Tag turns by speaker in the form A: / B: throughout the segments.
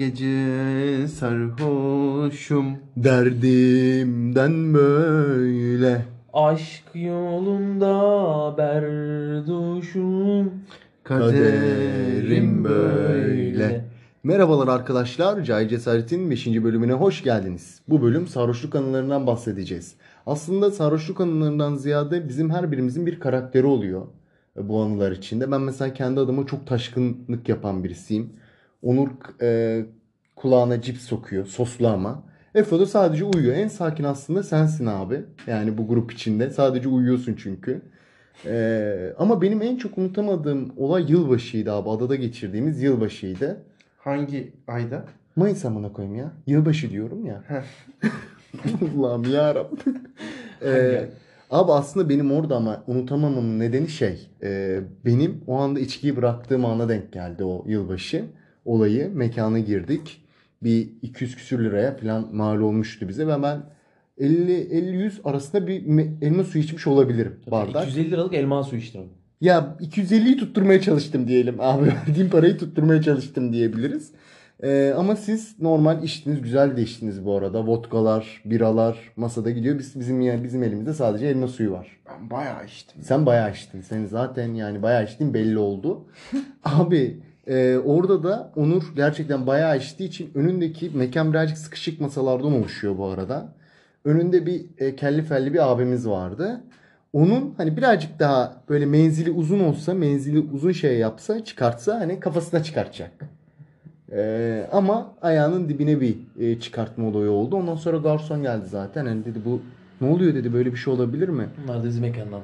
A: Gece sarhoşum.
B: Derdimden böyle.
C: Aşk yolunda berduşum.
B: Kaderim böyle. Merhabalar arkadaşlar. Cahil Cesaret'in 5. bölümüne hoş geldiniz. Bu bölüm sarhoşluk anılarından bahsedeceğiz. Aslında sarhoşluk anılarından ziyade bizim her birimizin bir karakteri oluyor bu anılar içinde. Ben mesela kendi adıma çok taşkınlık yapan birisiyim. Onur e, kulağına cips sokuyor, soslu ama. Efo da sadece uyuyor. En sakin aslında sensin abi. Yani bu grup içinde. Sadece uyuyorsun çünkü. Ee, ama benim en çok unutamadığım olay yılbaşıydı abi. Adada geçirdiğimiz yılbaşıydı.
A: Hangi ayda?
B: Mayıs amına koyayım ya. Yılbaşı diyorum ya. Allah'ım yarabbim. ee, abi aslında benim orada ama unutamamamın nedeni şey. e, benim o anda içkiyi bıraktığım ana denk geldi o yılbaşı olayı. Mekana girdik. Bir 200 küsür liraya falan mal olmuştu bize ve ben 50-50-100 arasında bir elma suyu içmiş olabilirim bardak.
C: 250 liralık elma suyu içtim.
B: Ya 250'yi tutturmaya çalıştım diyelim abi. Verdiğim parayı tutturmaya çalıştım diyebiliriz. Ee, ama siz normal içtiniz, güzel de içtiniz bu arada. Vodkalar, biralar masada gidiyor. Biz bizim yani bizim elimizde sadece elma suyu var.
A: Ben bayağı içtim.
B: Sen bayağı içtin. Sen zaten yani bayağı içtin belli oldu. Abi e, orada da Onur gerçekten bayağı içtiği için önündeki mekan birazcık sıkışık masalardan oluşuyor bu arada. Önünde bir e, kelli felli bir abimiz vardı. Onun hani birazcık daha böyle menzili uzun olsa, menzili uzun şey yapsa, çıkartsa hani kafasına çıkartacak. E, ama ayağının dibine bir e, çıkartma olayı oldu. Ondan sonra garson geldi zaten. Hani dedi bu ne oluyor dedi böyle bir şey olabilir mi?
C: Bunlar da mekandan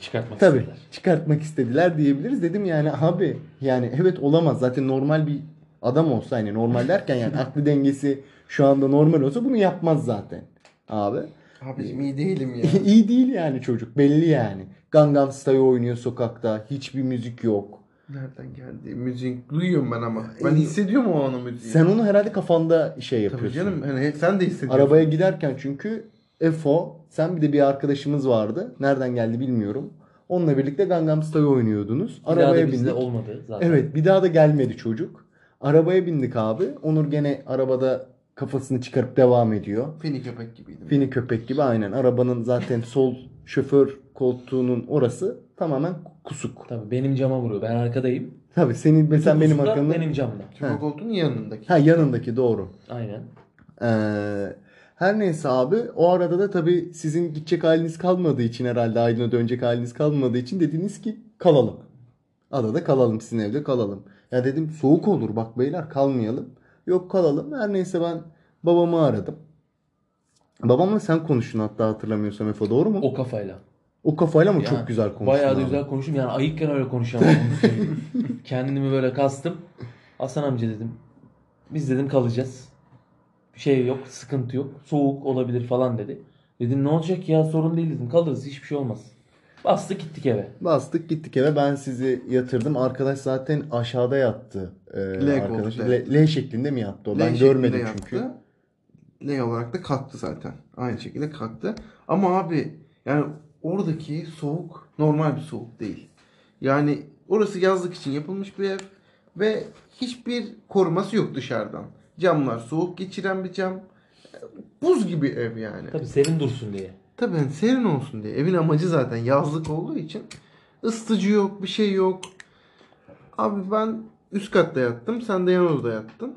C: çıkartmak
B: Tabii
C: istediler.
B: çıkartmak istediler diyebiliriz. Dedim yani abi yani evet olamaz. Zaten normal bir adam olsa hani normal derken yani aklı dengesi şu anda normal olsa bunu yapmaz zaten. Abi.
A: Abicim iyi değilim ya.
B: iyi değil yani çocuk belli yani. Gangnam Style oynuyor sokakta. Hiçbir müzik yok.
A: Nereden geldi? Müzik duyuyorum ben ama. Ben hissediyorum o anı müziği.
B: Sen onu herhalde kafanda şey
A: Tabii
B: yapıyorsun.
A: canım hani sen de hissediyorsun.
B: Arabaya giderken çünkü Efo, sen bir de bir arkadaşımız vardı. Nereden geldi bilmiyorum. Onunla birlikte Gangnam Style oynuyordunuz.
C: Bir daha da
B: Arabaya
C: bizde
B: bindik.
C: olmadı zaten.
B: Evet bir daha da gelmedi çocuk. Arabaya bindik abi. Onur gene arabada kafasını çıkarıp devam ediyor.
A: Feni köpek gibiydim.
B: Fini köpek gibi aynen. Arabanın zaten sol şoför koltuğunun orası tamamen kusuk.
C: Tabii benim cama vuruyor. Ben arkadayım.
B: Tabii senin mesela benim
C: Kusura
B: arkamda.
C: benim camda.
A: Köpek koltuğunun yanındaki.
B: Ha yanındaki doğru.
C: Aynen.
B: Ee, her neyse abi o arada da tabii sizin gidecek haliniz kalmadığı için herhalde Aydın'a dönecek haliniz kalmadığı için dediniz ki kalalım. Adada kalalım sizin evde kalalım. Ya dedim soğuk olur bak beyler kalmayalım. Yok kalalım. Her neyse ben babamı aradım. Babamla sen konuştun hatta hatırlamıyorsam Efe doğru mu? O,
C: O kafayla.
B: kafayla mı
C: Ya,
B: çok güzel konuştun
C: Bayağı da güzel konuştum. Yani ayıkken öyle konuşamam. Kendimi böyle kastım. Hasan amca dedim. Biz dedim kalacağız. Bir şey yok, sıkıntı yok. Soğuk olabilir falan dedi. Dedim ne olacak ya sorun değil dedim. Kalırız hiçbir şey olmaz. Bastık gittik eve.
B: Bastık gittik eve ben sizi yatırdım. Arkadaş zaten aşağıda yattı. Ee,
A: L
B: arkadaş. L, L şeklinde mi yattı o?
A: L
B: Ben görmedim
A: yattı.
B: çünkü.
A: L olarak da kalktı zaten. Aynı şekilde kalktı. Ama abi yani oradaki soğuk normal bir soğuk değil. Yani orası yazlık için yapılmış bir ev ve hiçbir koruması yok dışarıdan. Camlar soğuk geçiren bir cam. Buz gibi ev yani.
C: Tabii serin dursun diye.
A: Tabii hani serin olsun diye. Evin amacı zaten yazlık olduğu için ısıtıcı yok, bir şey yok. Abi ben üst katta yattım, sen de yan odada yattın.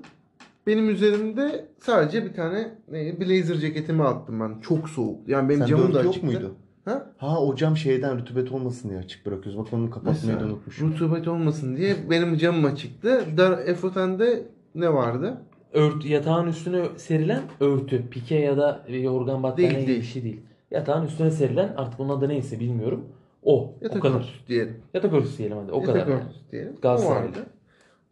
A: Benim üzerimde sadece bir tane ne, blazer ceketimi attım ben. Çok soğuk. Yani benim
B: Sen
A: camım da
B: yok
A: açıktı.
B: muydu?
A: Ha?
B: Ha o cam şeyden rutubet olmasın diye açık bırakıyoruz. Bak onu kapatmayı da unutmuşum.
A: rutubet olmasın diye benim camım açıktı. Dar Efotende ne vardı?
C: Örtü, yatağın üstüne serilen örtü. Pike ya da yorgan battaniye
A: Değil,
C: gibi
A: değil.
C: bir şey değil. Yatağın üstüne serilen artık onun adı neyse bilmiyorum. O.
A: Yatak
C: o kadar.
A: örtüsü diyelim.
C: Yatak örtüsü diyelim hadi. O
A: Yatak
C: kadar. yani.
A: örtüsü diyelim. O
C: Galatasaray'da.
A: vardı.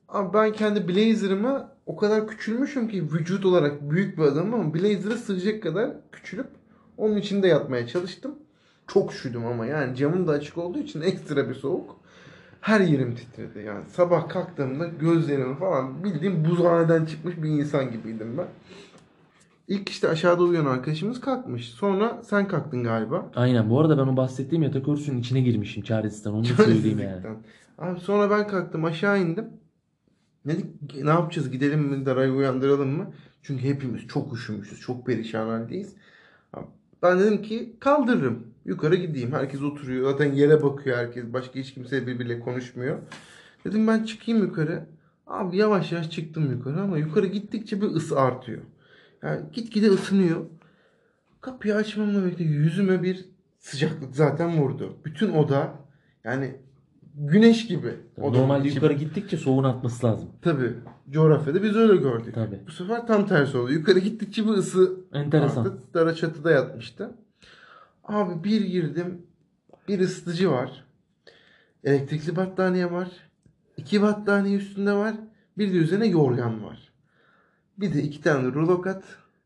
A: Abi ben kendi blazer'ıma o kadar küçülmüşüm ki vücut olarak büyük bir adamım ama blazer'a sığacak kadar küçülüp onun içinde yatmaya çalıştım. Çok üşüdüm ama yani camım da açık olduğu için ekstra bir soğuk. Her yerim titredi yani. Sabah kalktığımda gözlerim falan bildiğim buzhaneden çıkmış bir insan gibiydim ben. İlk işte aşağıda uyuyan arkadaşımız kalkmış. Sonra sen kalktın galiba.
C: Aynen. Bu arada ben o bahsettiğim yatak örtüsünün içine girmişim çaresizden. Onu da söyleyeyim yani.
A: Abi sonra ben kalktım aşağı indim. Dedik ne yapacağız gidelim mi Dara'yı uyandıralım mı? Çünkü hepimiz çok üşümüşüz. Çok perişan haldeyiz. Ben dedim ki kaldırırım. Yukarı gideyim. Herkes oturuyor. Zaten yere bakıyor herkes. Başka hiç kimse birbiriyle konuşmuyor. Dedim ben çıkayım yukarı. Abi yavaş yavaş çıktım yukarı ama yukarı gittikçe bir ısı artıyor. Yani gitgide ısınıyor. Kapıyı açmamla birlikte yüzüme bir sıcaklık zaten vurdu. Bütün oda yani güneş gibi.
C: Normalde
A: içi-
C: yukarı gittikçe soğuğun atması lazım.
A: Tabii. Coğrafyada biz öyle gördük.
C: Tabii.
A: Bu sefer tam tersi oldu. Yukarı gittikçe bir ısı
C: Enteresan.
A: arttı. Dara çatıda yatmıştı. Abi bir girdim. Bir ısıtıcı var. Elektrikli battaniye var. iki battaniye üstünde var. Bir de üzerine yorgan var. Bir de iki tane rulokat.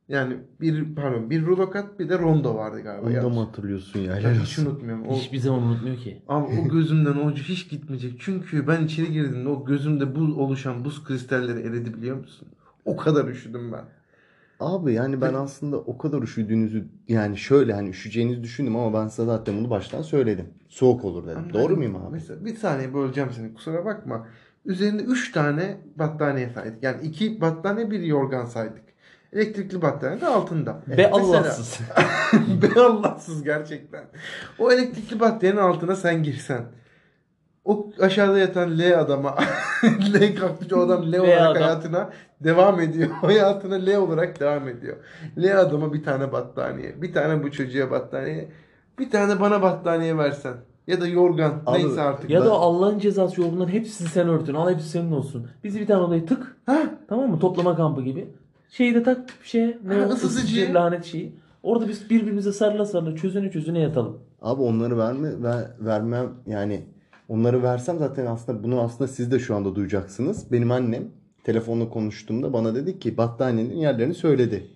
A: Yani bir pardon bir rulokat bir de rondo vardı galiba.
B: Onu da mı hatırlıyorsun ya?
A: Ben hiç unutmuyorum. O,
C: Hiçbir zaman unutmuyor ki.
A: Abi o gözümden o hiç gitmeyecek. Çünkü ben içeri girdiğimde o gözümde buz oluşan buz kristalleri eridi biliyor musun? O kadar üşüdüm ben.
B: Abi yani ben aslında o kadar üşüdüğünüzü yani şöyle hani üşüyeceğinizi düşündüm ama ben size zaten bunu baştan söyledim. Soğuk olur dedim.
A: Ama
B: Doğru muyum abi?
A: Mesela bir saniye böleceğim seni kusura bakma. Üzerinde 3 tane battaniye saydık. Yani 2 battaniye bir yorgan saydık. Elektrikli battaniye de altında.
C: Be
A: Mesela-
C: Allahsız.
A: Be Allahsız gerçekten. O elektrikli battaniyenin altına sen girsen. O aşağıda yatan L adama L kalkmış o adam L
C: L
A: olarak
C: adam.
A: hayatına devam ediyor. Hayatına L olarak devam ediyor. L adama bir tane battaniye. Bir tane bu çocuğa battaniye. Bir tane bana battaniye versen. Ya da yorgan.
B: Abi,
A: neyse artık.
C: ya
A: Ben-
C: da Allah'ın cezası yorgunların hepsini sen örtün. Al hepsi senin olsun. Bizi bir tane odaya tık.
A: Ha?
C: Tamam mı? Toplama kampı gibi. Şeyi de tak bir şeye. Ne
A: Ha, ısıtıcı.
C: Isıtıcı, lanet şeyi. Orada biz birbirimize sarıla sarıla çözüne çözüne yatalım.
B: Abi onları verme ver, vermem yani onları versem zaten aslında bunu aslında siz de şu anda duyacaksınız. Benim annem telefonla konuştuğumda bana dedi ki battaniyenin yerlerini söyledi.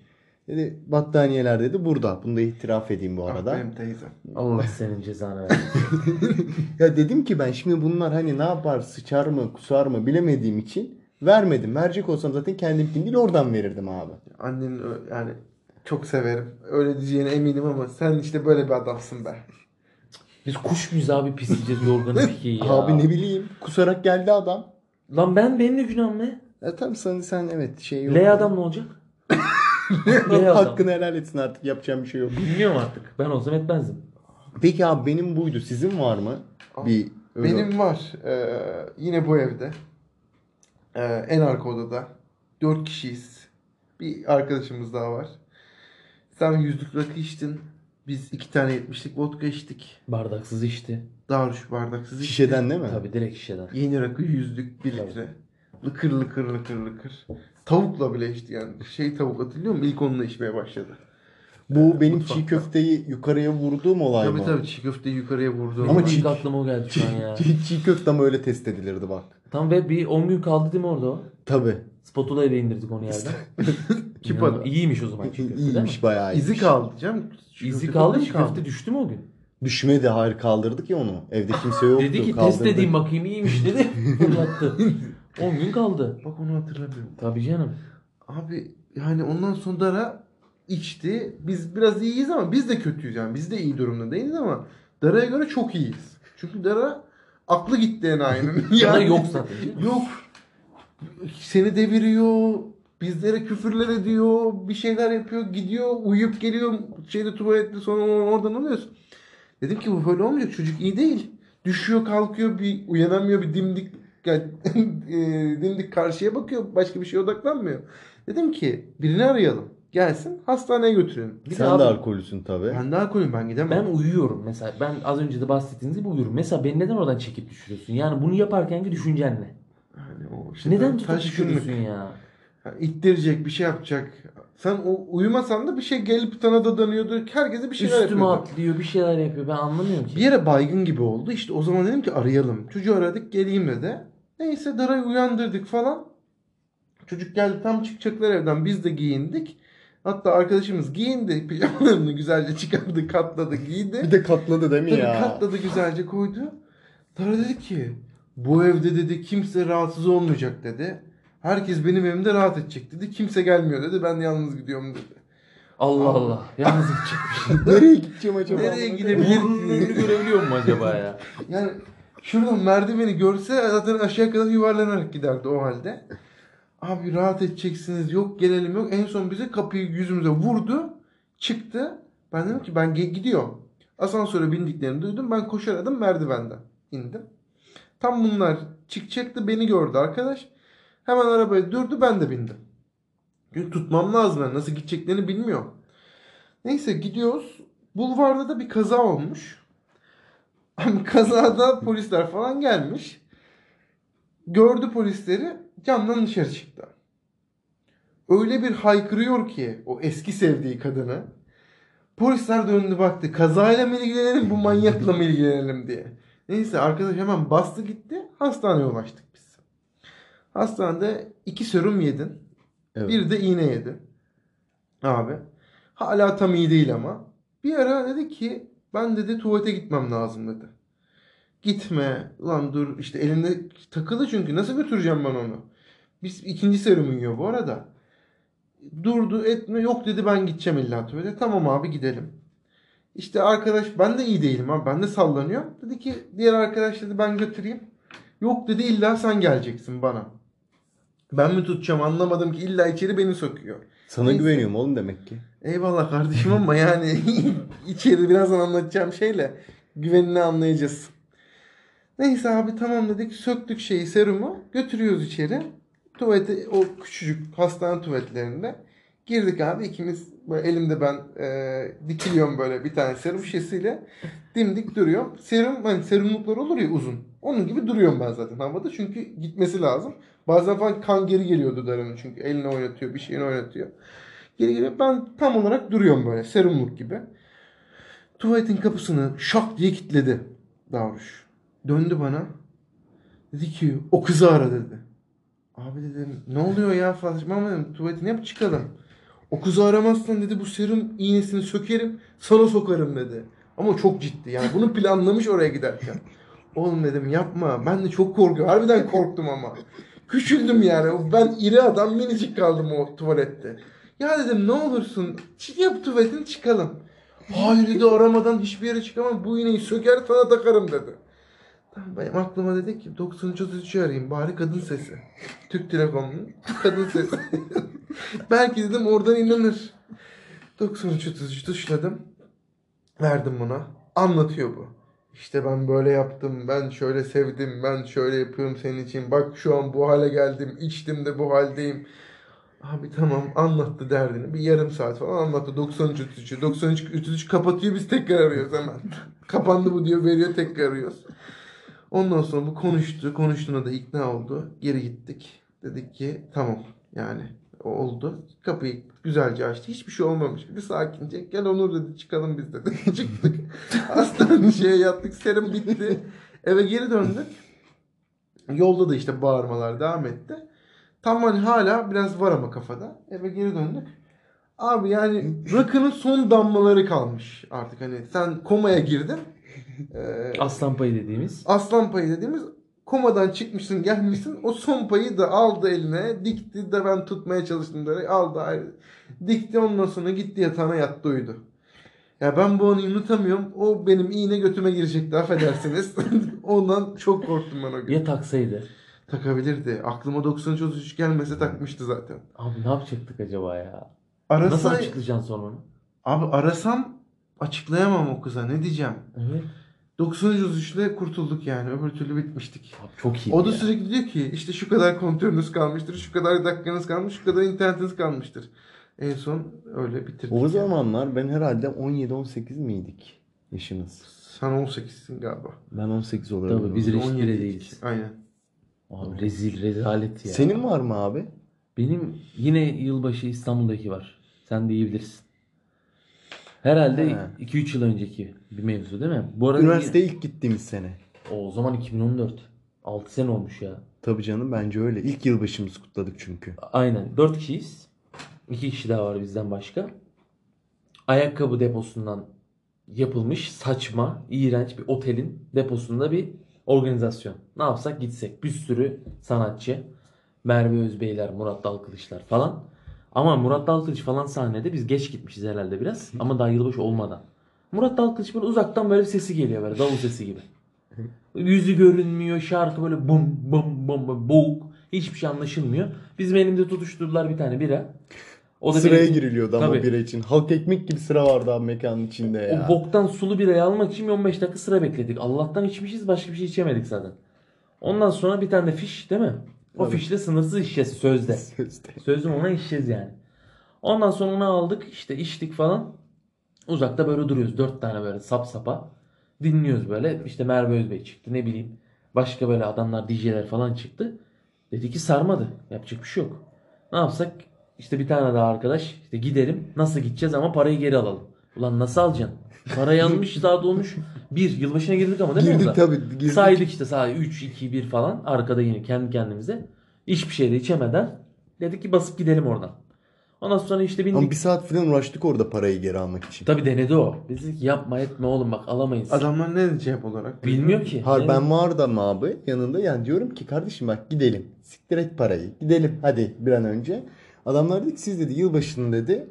B: Dedi battaniyeler dedi burada. Bunu da itiraf edeyim bu
A: Ah,
B: arada.
A: benim teyzem.
C: Allah senin cezanı versin.
B: Ya dedim ki ben şimdi bunlar hani ne yapar sıçar mı kusar mı bilemediğim için vermedim. Verecek olsam zaten kendim değil oradan verirdim abi.
A: Annenin yani çok severim. Öyle diyeceğine eminim ama sen işte böyle bir adamsın be.
C: Biz kuş muyuz abi pisleyeceğiz yorganı pikeyi ya.
B: Abi ne bileyim kusarak geldi adam.
C: Lan ben benim de günahım ne?
B: E tamam sen, sen evet şey yok.
C: L adam ne olacak? L adam.
B: Hakkını helal etsin artık yapacağım bir şey yok.
C: Bilmiyorum artık. Ben olsam etmezdim.
B: Peki abi benim buydu. Sizin var mı? Bir öyle-
A: Benim var. Ee, yine bu evde. Ee, en arka odada. Dört kişiyiz. Bir arkadaşımız daha var. Sen yüzlük rakı içtin. Biz iki tane yetmişlik vodka içtik.
C: Bardaksız içti.
A: Daruş bardaksız içtik.
B: şişeden değil mi?
C: Tabii direkt şişeden.
A: Yeni rakı yüzlük bir
C: Tabii.
A: litre. Lıkır lıkır lıkır lıkır. Tavukla bile içti yani. Şey tavuk hatırlıyor musun? İlk onunla içmeye başladı.
B: Bu benim
A: Mutfakta.
B: çiğ köfteyi yukarıya vurduğum olay
A: Tabii
B: mı?
A: tabii çiğ köfteyi yukarıya vurdu.
C: Ama
B: çiğ-
C: aklıma o geldi şu an ya.
B: Çiğ, çiğ köfte ama öyle test edilirdi bak.
C: Tam ve bir 10 gün kaldı değil mi orada o?
B: Tabii.
C: Spatula ile indirdik onu yerden.
A: Kipada.
C: İnanılmaz. İyiymiş o zaman çiğ köfte değil mi?
B: İyiymiş bayağı iyiymiş.
A: İzi kaldı canım. Çiğ
C: İzi
A: köfte
C: kaldı
A: tadı
C: çiğ köfte düştü mü o gün?
B: Düşmedi hayır kaldırdık ya onu. Evde kimse yoktu.
C: Dedi ki test
B: kaldırdık.
C: edeyim bakayım iyiymiş dedi. Fırlattı. 10 gün kaldı.
A: Bak onu hatırlamıyorum.
C: Tabii canım.
A: Abi yani ondan sonra Dara içti. Biz biraz iyiyiz ama biz de kötüyüz yani. Biz de iyi durumda değiliz ama Dara'ya göre çok iyiyiz. Çünkü Dara aklı gitti enayinin.
C: Ya da yok zaten.
A: Yok. Seni deviriyor. Bizlere küfürler ediyor. Bir şeyler yapıyor. Gidiyor. Uyuyup geliyor. Şeyde tuvalette sonra oradan alıyorsun. Dedim ki bu böyle olmayacak. Çocuk iyi değil. Düşüyor kalkıyor. Bir uyanamıyor. Bir dimdik yani, e, dimdik karşıya bakıyor. Başka bir şeye odaklanmıyor. Dedim ki birini arayalım. Gelsin hastaneye götürelim.
C: Bir de
B: Sen
C: abi-
B: de alkolüsün tabii.
A: Ben de alkolüm ben gidemem.
C: Ben uyuyorum mesela. Ben az önce de bahsettiğiniz gibi uyuyorum. Mesela beni neden oradan çekip düşürüyorsun? Yani bunu yaparkenki düşüncen ne?
A: Yani o işte
C: Neden tutup düşürüyorsun ya?
A: İttirecek bir şey yapacak. Sen o uyumasan da bir şey gelip sana da danıyordu. Herkese bir şeyler
C: Üstüme
A: yapıyordu.
C: atlıyor bir şeyler yapıyor. Ben anlamıyorum ki.
A: Bir yere baygın gibi oldu. İşte o zaman dedim ki arayalım. Çocuğu aradık geleyim dedi. Neyse Dara'yı uyandırdık falan. Çocuk geldi tam çıkacaklar evden. Biz de giyindik. Hatta arkadaşımız giyindi. Pijamalarını güzelce çıkardı, katladı, giydi.
B: Bir de katladı değil mi
A: Tabii
B: ya?
A: katladı güzelce koydu. Dara dedi ki bu evde dedi kimse rahatsız olmayacak dedi. Herkes benim evimde rahat edecek dedi. Kimse gelmiyor dedi. Ben yalnız gidiyorum dedi.
C: Allah Allah. Yalnız gidecekmiş.
B: Nereye gideceğim acaba?
A: Nereye gidebilir?
C: Burnunun önünü görebiliyor mu acaba ya?
A: Yani Şuradan merdiveni görse zaten aşağı kadar yuvarlanarak giderdi o halde. Abi rahat edeceksiniz yok gelelim yok. En son bize kapıyı yüzümüze vurdu. Çıktı. Ben dedim ki ben gidiyorum. Asansöre bindiklerini duydum. Ben koşar adım merdivenden indim. Tam bunlar çıkacaktı beni gördü arkadaş. Hemen arabaya durdu ben de bindim. Çünkü tutmam lazım ben nasıl gideceklerini bilmiyorum. Neyse gidiyoruz. Bulvarda da bir kaza olmuş. Kazada polisler falan gelmiş. Gördü polisleri camdan dışarı çıktı. Öyle bir haykırıyor ki o eski sevdiği kadını. Polisler döndü baktı. Kazayla mı ilgilenelim bu manyakla mı ilgilenelim diye. Neyse arkadaş hemen bastı gitti. Hastaneye ulaştık biz. Hastanede iki serum yedin.
B: Evet.
A: Bir de iğne yedi. Abi. Hala tam iyi değil ama. Bir ara dedi ki ben dedi tuvalete gitmem lazım dedi. Gitme. Ulan dur işte elinde takılı çünkü nasıl götüreceğim ben onu? Biz ikinci serumu yiyor bu arada. Durdu etme yok dedi ben gideceğim illa tuvalete. Tamam abi gidelim. İşte arkadaş ben de iyi değilim abi ben de sallanıyor. Dedi ki diğer arkadaş dedi ben götüreyim. Yok dedi illa sen geleceksin bana. Ben mi tutacağım anlamadım ki illa içeri beni sokuyor.
B: Sana
A: Neyse.
B: güveniyorum oğlum demek ki.
A: Eyvallah kardeşim ama yani içeri birazdan anlatacağım şeyle güvenini anlayacağız. Neyse abi tamam dedik söktük şeyi serumu götürüyoruz içeri. Tuvalete o küçücük hastane tuvaletlerinde girdik abi ikimiz böyle elimde ben e, dikiliyorum böyle bir tane serum şişesiyle dimdik duruyorum. Serum hani serumluklar olur ya uzun. Onun gibi duruyorum ben zaten havada çünkü gitmesi lazım. Bazen falan kan geri geliyor dudağının çünkü elini oynatıyor bir şeyini oynatıyor. Geri geliyor. Ben tam olarak duruyorum böyle serumluk gibi. Tuvaletin kapısını şak diye kilitledi Davruş. Döndü bana. Dedi ki o kızı ara dedi. Abi dedim ne oluyor ya Fatih ama dedim tuvaletini yap çıkalım. O kızı aramazsan dedi bu serum iğnesini sökerim sana sokarım dedi. Ama çok ciddi yani bunu planlamış oraya giderken. Oğlum dedim yapma ben de çok korkuyorum harbiden korktum ama. Küçüldüm yani ben iri adam minicik kaldım o tuvalette. Ya dedim ne olursun yap tuvaletini çıkalım. Hayır dedi aramadan hiçbir yere çıkamam bu iğneyi söker sana takarım dedi. Benim aklıma dedi ki 9333'ü arayayım bari kadın sesi. Türk Telekom'un kadın sesi. Belki dedim oradan inanır. 9333 tuşladım. Verdim buna. Anlatıyor bu. İşte ben böyle yaptım, ben şöyle sevdim, ben şöyle yapıyorum senin için. Bak şu an bu hale geldim, içtim de bu haldeyim. Abi tamam anlattı derdini. Bir yarım saat falan anlattı 93 33'ü. 93 33 kapatıyor biz tekrar arıyoruz hemen. Kapandı bu diyor veriyor tekrar arıyoruz. Ondan sonra bu konuştu. Konuştuğuna da ikna oldu. Geri gittik. Dedik ki tamam yani oldu. Kapıyı güzelce açtı. Hiçbir şey olmamış gibi sakince. Gel Onur dedi çıkalım biz dedi. Çıktık. Hastaneye şeye yattık. Serum bitti. Eve geri döndük. Yolda da işte bağırmalar devam etti. Tam hani hala biraz var ama kafada. Eve geri döndük. Abi yani rakının son damlaları kalmış artık hani sen komaya girdin. Ee,
C: Aslan payı dediğimiz.
A: aslan payı dediğimiz komadan çıkmışsın gelmişsin o son payı da aldı eline dikti de ben tutmaya çalıştım böyle aldı ayrı. Dikti ondan sonra gitti yatağına yattı uyudu. Ya ben bu anı unutamıyorum. O benim iğne götüme girecekti affedersiniz. Ondan çok korktum ben o gün.
C: Ya taksaydı.
A: Takabilirdi. Aklıma 93 gelmese takmıştı zaten.
C: Abi ne yapacaktık acaba ya?
A: Arasa,
C: Nasıl açıklayacaksın sonra onu?
A: Abi arasam açıklayamam o kıza. Ne diyeceğim?
C: Evet.
A: 93 ile kurtulduk yani. Öbür türlü bitmiştik.
C: Abi çok iyi.
A: O da
C: ya.
A: sürekli diyor ki işte şu kadar kontörünüz kalmıştır, şu kadar dakikanız kalmış, şu kadar internetiniz kalmıştır. En son öyle bitirdik.
B: O
A: yani.
B: zamanlar ben herhalde 17-18 miydik yaşınız?
A: Sen 18'sin galiba.
B: Ben 18 olarak.
C: Tabii, biz reşit
A: 17
C: bile değiliz.
A: Aynen.
C: Abi rezil rezalet ya.
B: Senin var mı abi?
C: Benim yine yılbaşı İstanbul'daki var. Sen de iyi bilirsin. Herhalde
B: He.
C: 2-3 yıl önceki bir mevzu değil mi? Bu arada
B: Üniversiteye ilk gittiğimiz sene.
C: o zaman 2014. 6 sene olmuş ya.
B: Tabii canım bence öyle. İlk yılbaşımızı kutladık çünkü.
C: Aynen. 4 kişiyiz. 2 kişi daha var bizden başka. Ayakkabı deposundan yapılmış saçma, iğrenç bir otelin deposunda bir organizasyon. Ne yapsak gitsek. Bir sürü sanatçı. Merve Özbeyler, Murat Dalkılıçlar falan. Ama Murat Dalkılıç falan sahnede biz geç gitmişiz herhalde biraz. Ama daha yılbaşı olmadan. Murat Dalkılıç böyle uzaktan böyle bir sesi geliyor böyle davul sesi gibi. Yüzü görünmüyor. Şarkı böyle bum bum bum bum boğuk. Hiçbir şey anlaşılmıyor. Bizim elimde tutuşturdular bir tane bira. O
B: Sıraya
C: benim-
B: giriliyordu ama
C: Tabii.
B: bira için. Halk ekmek gibi sıra vardı abi mekanın içinde ya.
C: O boktan sulu birayı almak için bir 15 dakika sıra bekledik. Allah'tan içmişiz başka bir şey içemedik zaten. Ondan sonra bir tane de fiş değil mi? O fişle sınırsız içeceğiz sözde.
B: Sözde.
C: Sözüm ona içeceğiz yani. Ondan sonra onu aldık işte içtik falan. Uzakta böyle duruyoruz. Dört tane böyle sap sapa. Dinliyoruz böyle. İşte Merve Özbey çıktı ne bileyim. Başka böyle adamlar DJ'ler falan çıktı. Dedi ki sarmadı. Yapacak bir şey yok. Ne yapsak? İşte bir tane daha arkadaş işte gidelim. Nasıl gideceğiz ama parayı geri alalım. Ulan nasıl alacaksın? Para yanmış saat olmuş. Bir yılbaşına girdik ama değil mi
B: Girdik
C: orada?
B: tabii. Girdik.
C: Saydık işte saat 3, 2, 1 falan. Arkada yine kendi kendimize. Hiçbir şey de içemeden dedik ki basıp gidelim oradan. Ondan sonra işte bindik.
B: Ama bir saat falan uğraştık orada parayı geri almak için.
C: Tabii denedi o. Biz dedik ki yapma etme oğlum bak alamayız.
A: Adamlar ne cevap olarak?
C: Bilmiyor ki.
B: Har ben vardım abi yanında yani diyorum ki kardeşim bak gidelim. Siktir et parayı. Gidelim hadi bir an önce. Adamlar dedi ki siz dedi yılbaşını dedi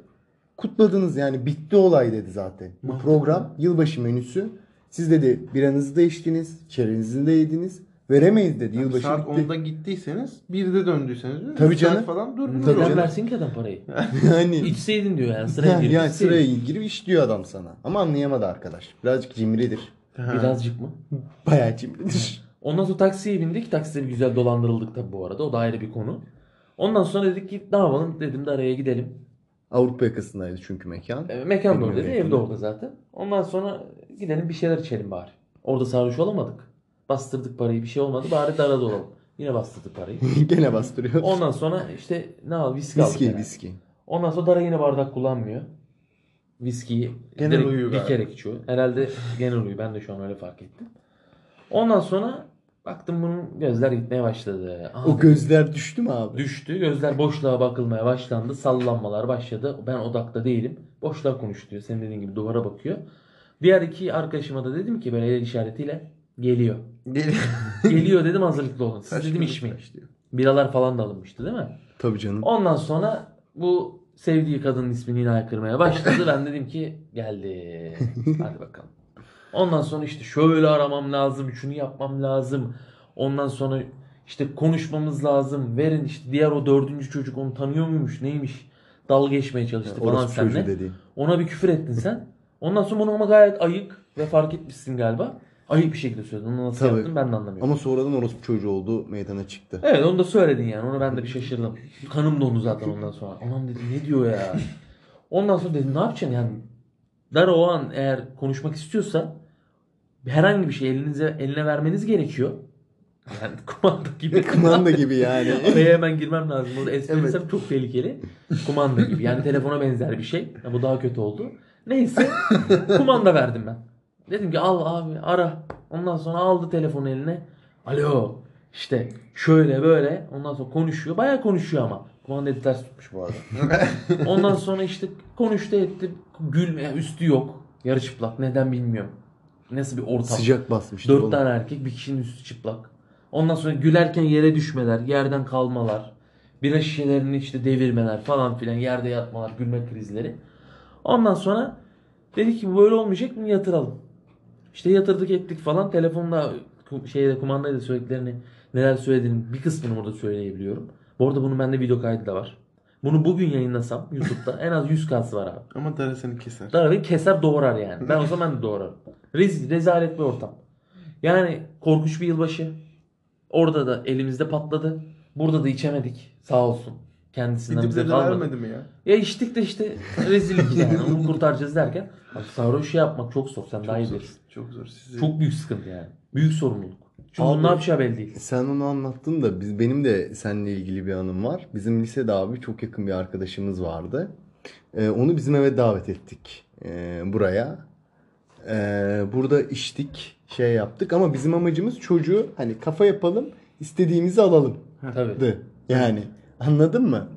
B: kutladınız yani bitti olay dedi zaten. Bu program yılbaşı menüsü. Siz dedi biranızı da içtiniz, çerezinizi de yediniz. Veremeyiz dedi.
A: Yani
B: Yılbaşı
A: saat
B: bitti.
A: 10'da gittiyseniz 1'de döndüyseniz değil mi?
B: Tabii
A: Bir saat
B: canım.
A: falan durdunuz.
B: Tabii
C: Neden
B: canım.
C: versin ki adam parayı?
B: yani
C: İçseydin diyor yani sıraya girip
B: yani
C: içseydin.
B: sıraya girip iş diyor adam sana. Ama anlayamadı arkadaş. Birazcık cimridir.
A: Ha.
C: Birazcık mı?
B: Bayağı cimridir.
C: Ondan sonra taksiye bindik. Takside bir güzel dolandırıldık tabii bu arada. O da ayrı bir konu. Ondan sonra dedik ki ne yapalım? Dedim de araya gidelim.
B: Avrupa yakasındaydı çünkü mekan.
C: E, mekan da oradaydı.
B: mekanım.
C: Ev de orada zaten. Ondan sonra gidelim bir şeyler içelim bari. Orada sarhoş olamadık. Bastırdık parayı bir şey olmadı. Bari de arada olalım. Yine bastırdık parayı.
B: Gene bastırıyor.
C: Ondan sonra işte ne al viski aldık.
B: Viski,
C: herhalde.
B: viski.
C: Ondan sonra Dara yine bardak kullanmıyor. Viskiyi
A: Genel
C: direkt
A: uyu galiba.
C: dikerek içiyor. Herhalde genel uyu. Ben de şu an öyle fark ettim. Ondan sonra baktım bunun gözler gitmeye başladı. Aha,
B: O gözler düştü mü abi?
C: düştü. Gözler boşluğa bakılmaya başlandı. Sallanmalar başladı. Ben odakta değilim. Boşluğa konuş diyor. Senin dediğin gibi duvara bakıyor. Diğer iki arkadaşıma da dedim ki böyle el işaretiyle geliyor.
A: Gel-
C: Geliyor dedim hazırlıklı olun. Siz
A: Kaç
C: dedim içmeyin. Biralar falan da alınmıştı değil mi?
B: Tabii canım.
C: Ondan sonra bu sevdiği kadının ismini yine haykırmaya başladı. Ben dedim ki geldi. Hadi bakalım. Ondan sonra işte şöyle aramam lazım, şunu yapmam lazım. Ondan sonra işte konuşmamız lazım. Verin işte diğer o dördüncü çocuk onu tanıyor muymuş neymiş. Dalga geçmeye çalıştı falan
B: Orası çocuğu
C: seninle.
B: dediğin.
C: Ona bir küfür ettin sen. Ondan sonra bunu ama gayet ayık ve fark etmişsin galiba. Ayık bir şekilde söyledin. Onu nasıl
B: Tabii.
C: yaptın ben de anlamıyorum.
B: Ama sonradan orospu çocuğu oldu meydana çıktı.
C: Evet onu da söyledin yani. Onu ben de bir şaşırdım. Kanım dondu zaten ondan sonra. Anam dedim ne diyor ya. Ondan sonra dedim ne yapacaksın yani. Dara o an eğer konuşmak istiyorsa herhangi bir şey elinize eline vermeniz gerekiyor. Yani kumanda gibi.
B: Kumanda gibi yani.
C: Oraya hemen girmem lazım. Orada espri
B: Evet.
C: çok tehlikeli. Kumanda gibi. Yani telefona benzer bir şey. Ya bu daha kötü oldu. Neyse. kumanda verdim ben. Dedim ki al abi ara. Ondan sonra aldı telefonu eline. Alo. İşte şöyle böyle. Ondan sonra konuşuyor. Bayağı konuşuyor ama. Kumandayı ters tutmuş bu arada. Ondan sonra işte konuştu etti. Gülme üstü yok. Yarı çıplak. Neden bilmiyorum. Nasıl bir ortam.
B: Sıcak basmıştı.
C: Dört
B: oğlum.
C: tane erkek bir kişinin üstü çıplak. Ondan sonra gülerken yere düşmeler, yerden kalmalar, bira şişelerini işte devirmeler falan filan, yerde yatmalar, gülme krizleri. Ondan sonra dedik ki böyle olmayacak bunu yatıralım. İşte yatırdık ettik falan. Telefonda şeyde kumandayla söylediklerini neler söylediğini bir kısmını burada söyleyebiliyorum. Bu arada bunun bende video kaydı da var. Bunu bugün yayınlasam YouTube'da en az 100 kası var abi.
A: Ama Dara seni keser.
C: Dara beni keser doğrar yani. Ben o zaman de doğrarım. Rez, rezalet bir ortam. Yani korkunç bir yılbaşı. Orada da elimizde patladı. Burada da içemedik. Sağ olsun. Kendisinden bize kalmadı.
A: vermedi mi ya?
C: Ya içtik de işte rezillik yani. Onu kurtaracağız derken. Abi sarhoş yapmak çok zor. Sen daha iyi
A: Çok zor.
C: bilirsin.
A: Çok zor. Sizi...
C: Çok büyük sıkıntı yani. Büyük sorumluluk. Çünkü
B: Abi-
C: ne yapacağı belli değil.
B: Sen onu anlattın da biz benim de seninle ilgili bir anım var. Bizim lisede abi çok yakın bir arkadaşımız vardı. Ee, onu bizim eve davet ettik ee, buraya. Ee, burada içtik, şey yaptık ama bizim amacımız çocuğu hani kafa yapalım, istediğimizi alalım.
C: Tabii.
B: Yani anladın mı?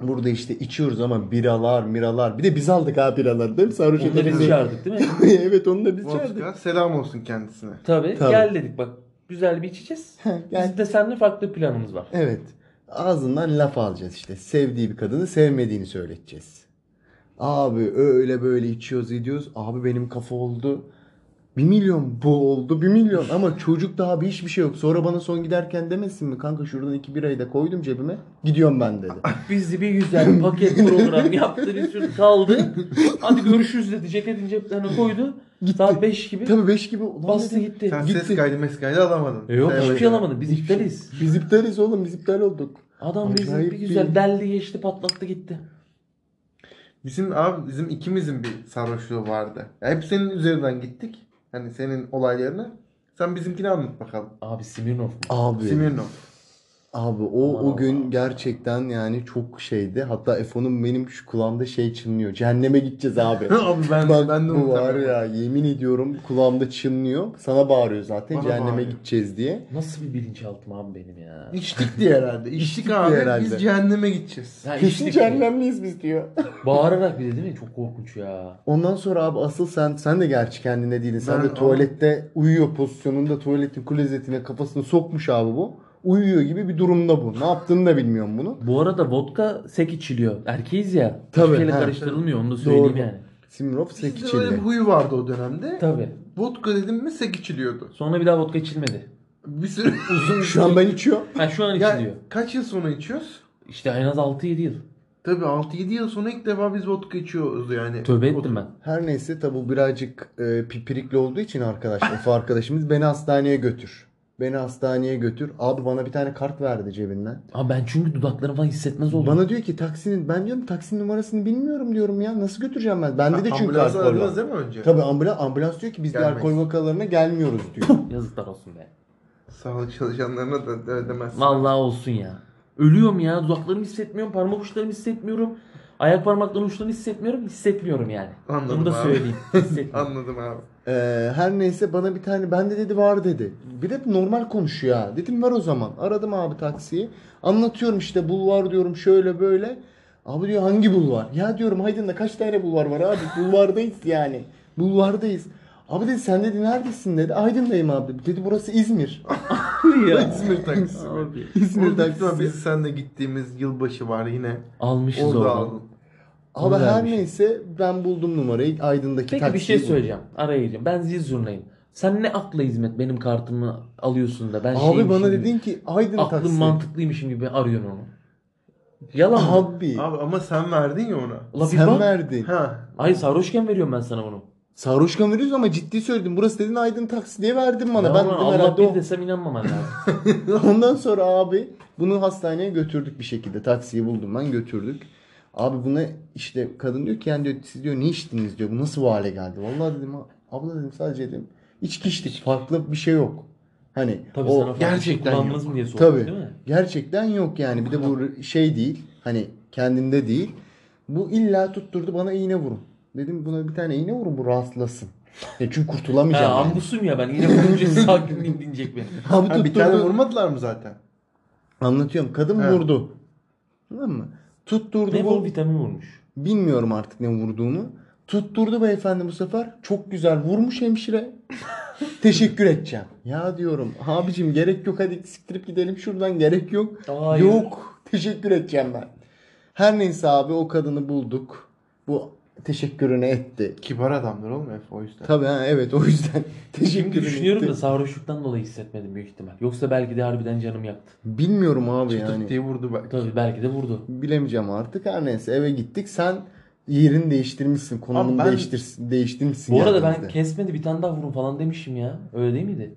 B: Burada işte içiyoruz ama biralar, miralar. Bir de biz aldık ha biraları değil mi? Sarhoş
C: Onu da biz çağırdık değil mi?
B: evet onu da biz çağırdık.
A: Selam olsun kendisine.
C: Tabii.
B: Tabii.
C: Gel dedik bak. Güzel bir içeceğiz.
B: Gel.
C: Biz de seninle farklı planımız var.
B: Evet. Ağzından laf alacağız işte. Sevdiği bir kadını sevmediğini söyleteceğiz. Abi öyle böyle içiyoruz ediyoruz. Abi benim kafa oldu. 1 milyon bu oldu 1 milyon ama çocuk daha bir hiçbir şey yok. Sonra bana son giderken demesin mi kanka şuradan 2 birayı da koydum cebime gidiyorum ben dedi.
C: Biz bir güzel paket program yaptı. Resul kaldı. Hadi görüşürüz dedi. Ceketin ceplerine koydu. Saat 5 gibi.
B: Tabii 5 gibi
C: Bastı gitti.
A: Sen
B: Gitti.
A: ses kaydı mes kaydı alamadın.
C: E yok
A: Sen
C: hiçbir şey
A: öyle.
C: alamadık. Biz iptaliz.
B: Biz iptaliz oğlum biz iptal olduk.
C: Adam bizi bir güzel
B: bir-
C: deldi geçti patlattı gitti.
A: Bizim abi bizim ikimizin bir sarhoşluğu vardı. Ya hep senin üzerinden gittik. Hani senin olaylarını. Sen bizimkini anlat bakalım.
C: Abi Smirnov mu?
B: Abi.
A: Simirnov.
B: Abi o
C: Aman
B: o gün gerçekten yani çok şeydi. Hatta Efo'nun benim şu kulağımda şey çınlıyor. Cehenneme gideceğiz abi.
A: abi ben,
B: Bak
A: ben de
B: bu var ya yemin ediyorum kulağımda çınlıyor. Sana bağırıyor zaten
A: Bana
B: cehenneme
A: bağırıyor.
B: gideceğiz diye.
C: Nasıl bir bilinçaltım abi benim ya.
A: İçtik diye herhalde. İçtik
B: İçtik
A: abi.
B: herhalde.
A: Biz cehenneme gideceğiz.
C: Ya
B: Kesin cehennemliyiz biz diyor.
C: Bağırarak bir de değil mi? Çok korkunç ya.
B: Ondan sonra abi asıl sen sen de gerçi kendine değildin. Sen
A: Ben-
B: de tuvalette uyuyor pozisyonunda tuvaletin klozetine kafasını sokmuş abi bu. Uyuyor gibi bir durumda bu. Ne yaptığını da bilmiyorum bunu.
C: Bu arada vodka sek içiliyor. Erkeğiz ya.
B: Tabii,
C: Hiçbir karıştırılmıyor onu da söyleyeyim
B: Doğru.
C: yani.
B: Simrov sek
A: Bizde öyle bir
B: içildi.
A: huyu vardı o dönemde.
C: Tabii.
A: Vodka dedim mi sek içiliyordu.
C: Sonra bir daha vodka içilmedi.
A: Bir sürü
C: Uzun
B: Şu an ben içiyorum.
C: Ha şu an
A: ya,
C: içiliyor.
A: kaç yıl sonra içiyoruz?
C: İşte en az 6-7 yıl.
A: Tabii 6-7 yıl sonra ilk defa biz vodka içiyoruz yani.
C: Tövbe ettim ben.
B: Her neyse tabi bu birazcık e, pipirikli olduğu için arkadaş, Efe arkadaşımız beni hastaneye götür. Beni hastaneye götür. Abi bana bir tane kart verdi cebinden.
C: Abi ben çünkü dudaklarım falan hissetmez oldum.
B: Bana diyor ki taksinin ben diyorum taksinin numarasını bilmiyorum diyorum ya. Nasıl götüreceğim ben? Bende de çünkü
A: Ambulansı
B: alkol var.
A: değil mi önce?
B: Tabii ambulans, ambulans diyor ki biz de
A: Gelmeyiz.
B: alkol vakalarına gelmiyoruz diyor.
C: Yazıklar olsun be.
A: Sağlık çalışanlarına da da ödemezsin.
C: Vallahi olsun ya. Ölüyorum ya. Dudaklarımı hissetmiyorum. Parmak uçlarımı hissetmiyorum. Ayak parmaklarının uçlarını hissetmiyorum. Hissetmiyorum yani.
A: Anladım
C: Bunu da
A: abi.
C: söyleyeyim. Hissetmiyorum.
A: Anladım abi.
B: Ee, her neyse bana bir tane ben de dedi var dedi. Bir de normal konuşuyor ha. Dedim ver o zaman. Aradım abi taksiyi. Anlatıyorum işte bulvar diyorum şöyle böyle. Abi diyor hangi bulvar? Ya diyorum Aydın'da kaç tane bulvar var abi? Bulvardayız yani. Bulvardayız. Abi dedi sen dedi neredesin dedi. Aydın'dayım abi. Dedi burası İzmir.
C: ya.
A: İzmir taksisi.
C: Abi.
B: İzmir
A: ihtimal
B: taksisi.
A: biz senle gittiğimiz yılbaşı var yine.
C: Almışız
A: Orada aldın.
B: Abi her
C: Güzelmiş.
B: neyse ben buldum numarayı. Aydın'daki
C: Peki bir şey
B: buldum.
C: söyleyeceğim. Araya gireceğim. Ben zil zurnayım. Sen ne akla hizmet benim kartımı alıyorsun da ben
B: Abi bana
C: gibi,
B: dedin ki Aydın
C: aklım
B: taksi.
C: mantıklıymışım gibi arıyorsun onu. Yalan mı?
B: Abi,
A: Abi ama sen verdin ya ona.
C: Bir
B: sen
C: bak.
B: verdin.
A: Ha.
C: Hayır sarhoşken veriyorum ben sana bunu.
B: Sarhoşkan veriyoruz ama ciddi söyledim. Burası dedin Aydın taksi diye verdin bana.
C: Ya
B: ben
C: Allah
B: herhalde
C: bir
B: o.
C: desem inanmaman lazım.
B: Ondan sonra abi bunu hastaneye götürdük bir şekilde. Taksiyi buldum ben götürdük. Abi buna işte kadın diyor ki yani diyor siz diyor ne içtiniz diyor. Bu nasıl bu hale geldi? Vallahi dedim abla dedim sadece dedim içki içtik. Farklı bir şey yok. Hani
C: Tabii
B: o
C: bir
A: gerçekten
C: kullandınız mı diye sordum
B: Tabii.
C: değil mi?
B: gerçekten yok yani. Bir de bu şey değil. Hani kendinde değil. Bu illa tutturdu bana iğne vurun. Dedim buna bir tane iğne vurun bu rahatlasın. Ya çünkü
C: Ha,
B: kurtulamayacağım. yani.
C: angusum ya ben yine vurunca sakinliğim dinecek beni.
B: Abi
A: Ha, bir
B: tutturdu.
A: tane vurmadılar mı zaten?
B: Anlatıyorum. Kadın
A: He.
B: vurdu. Tamam mı? Tutturdu
C: Ne
B: bu.
C: vitamin vurmuş.
B: Bilmiyorum artık ne vurduğunu. Tutturdu beyefendi bu sefer. Çok güzel vurmuş hemşire. Teşekkür edeceğim. Ya diyorum abicim gerek yok hadi siktirip gidelim şuradan gerek yok.
C: Hayır.
B: Yok teşekkür edeceğim ben. Her neyse abi o kadını bulduk. Bu teşekkürünü etti.
A: Kibar adamlar oğlum Efe o yüzden.
B: Tabii ha evet o yüzden
C: Şimdi
B: teşekkürünü
C: düşünüyorum
B: etti.
C: da sarhoşluktan dolayı hissetmedim büyük ihtimal. Yoksa belki de harbiden canım yaktı.
B: Bilmiyorum abi
A: Çıtık
B: yani.
A: diye vurdu belki.
C: Tabii belki de vurdu.
B: Bilemeyeceğim artık. Her neyse eve gittik. Sen yerini değiştirmişsin. Konumunu
A: Abi ben-
B: değiştir, değiştirmişsin.
C: Bu arada ben kesmedi bir tane daha vurun falan demişim ya. Öyle değil miydi?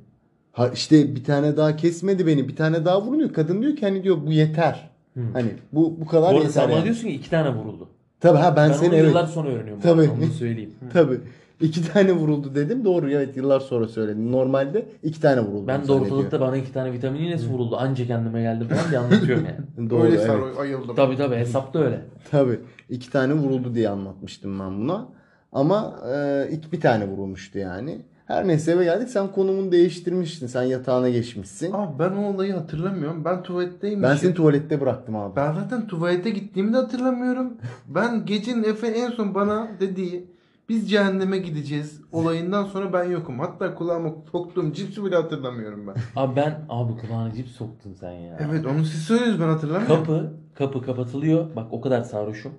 B: Ha işte bir tane daha kesmedi beni. Bir tane daha vuruyor. Kadın diyor ki hani diyor bu yeter.
C: Hı.
B: Hani bu bu
C: Bu
B: kadar
C: arada
B: yeter
C: sen bana
B: yani.
C: diyorsun ki iki tane vuruldu.
B: Tabii ha ben,
C: Ben,
B: seni
C: onu
B: evet.
C: yıllar sonra öğreniyorum.
B: Tabii.
C: Onu söyleyeyim.
B: Tabii. İki tane vuruldu dedim. Doğru evet yıllar sonra söyledim. Normalde iki tane vuruldu.
C: Ben de ortalıkta bana iki tane vitamin iğnesi vuruldu. Anca kendime geldi falan diye anlatıyorum yani.
B: Doğru
A: Öyle
B: evet.
A: ayıldım.
C: tabii tabii hesapta öyle.
B: Tabii. İki tane vuruldu diye anlatmıştım ben buna. Ama e, ilk bir tane vurulmuştu yani. Her neyse eve geldik. Sen konumunu değiştirmişsin. Sen yatağına geçmişsin.
A: Abi ben o olayı hatırlamıyorum. Ben tuvaletteyim.
B: Ben seni tuvalette bıraktım abi.
A: Ben zaten tuvalete gittiğimi de hatırlamıyorum. Ben gecenin Efe en son bana dediği biz cehenneme gideceğiz olayından sonra ben yokum. Hatta kulağıma soktuğum cipsi bile hatırlamıyorum ben.
C: Abi ben abi kulağına cips soktun sen ya.
A: Evet onu siz söylüyorsunuz ben hatırlamıyorum.
C: Kapı, kapı kapatılıyor. Bak o kadar sarhoşum.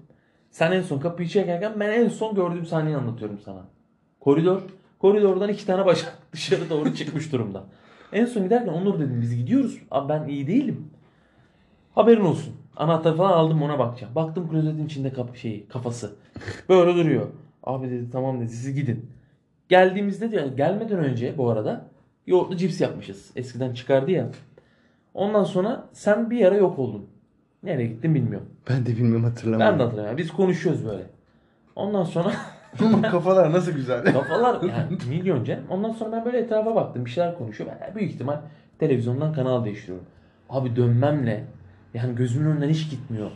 C: Sen en son kapıyı çekerken ben en son gördüğüm sahneyi anlatıyorum sana. Koridor. Koridordan iki tane bacak dışarı doğru çıkmış durumda. En son giderken Onur dedim biz gidiyoruz. Abi ben iyi değilim. Haberin olsun. Anahtarı falan aldım ona bakacağım. Baktım klozetin içinde kap şeyi, kafası. Böyle duruyor. Abi dedi tamam dedi siz gidin. Geldiğimizde diyor gelmeden önce bu arada yoğurtlu cips yapmışız. Eskiden çıkardı ya. Ondan sonra sen bir ara yok oldun. Nereye gittin bilmiyorum.
B: Ben de bilmiyorum hatırlamıyorum.
C: Ben de hatırlamıyorum. Biz konuşuyoruz böyle. Ondan sonra
A: Kafalar nasıl güzel.
C: kafalar yani milyon canım. Ondan sonra ben böyle etrafa baktım. Bir şeyler konuşuyor. Ben büyük ihtimal televizyondan kanal değiştiriyorum. Abi dönmemle yani gözümün önünden hiç gitmiyor.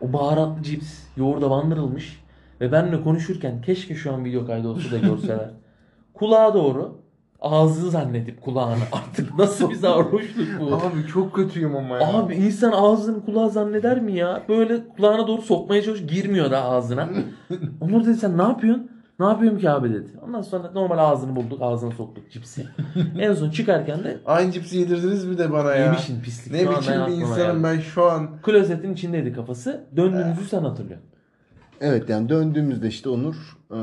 C: O baharatlı cips yoğurda bandırılmış ve benimle konuşurken keşke şu an video kaydı olsa da görseler. Kulağa doğru ağzı zannedip kulağını artık nasıl bir sarhoşluk bu.
A: Abi çok kötüyüm ama ya.
C: Abi insan ağzını kulağı zanneder mi ya? Böyle kulağına doğru sokmaya çalış girmiyor da ağzına. Onur dedi sen ne yapıyorsun? Ne yapıyorum ki abi dedi. Ondan sonra normal ağzını bulduk ağzına soktuk cipsi. en son çıkarken de
A: Aynı cipsi yedirdiniz mi de bana ya?
C: yemişin pislik.
A: Ne biçim bir insanım
C: geldi.
A: ben şu an.
C: Klozetin içindeydi kafası. Döndüğümüzü sen hatırlıyorsun.
B: Evet yani döndüğümüzde işte Onur e,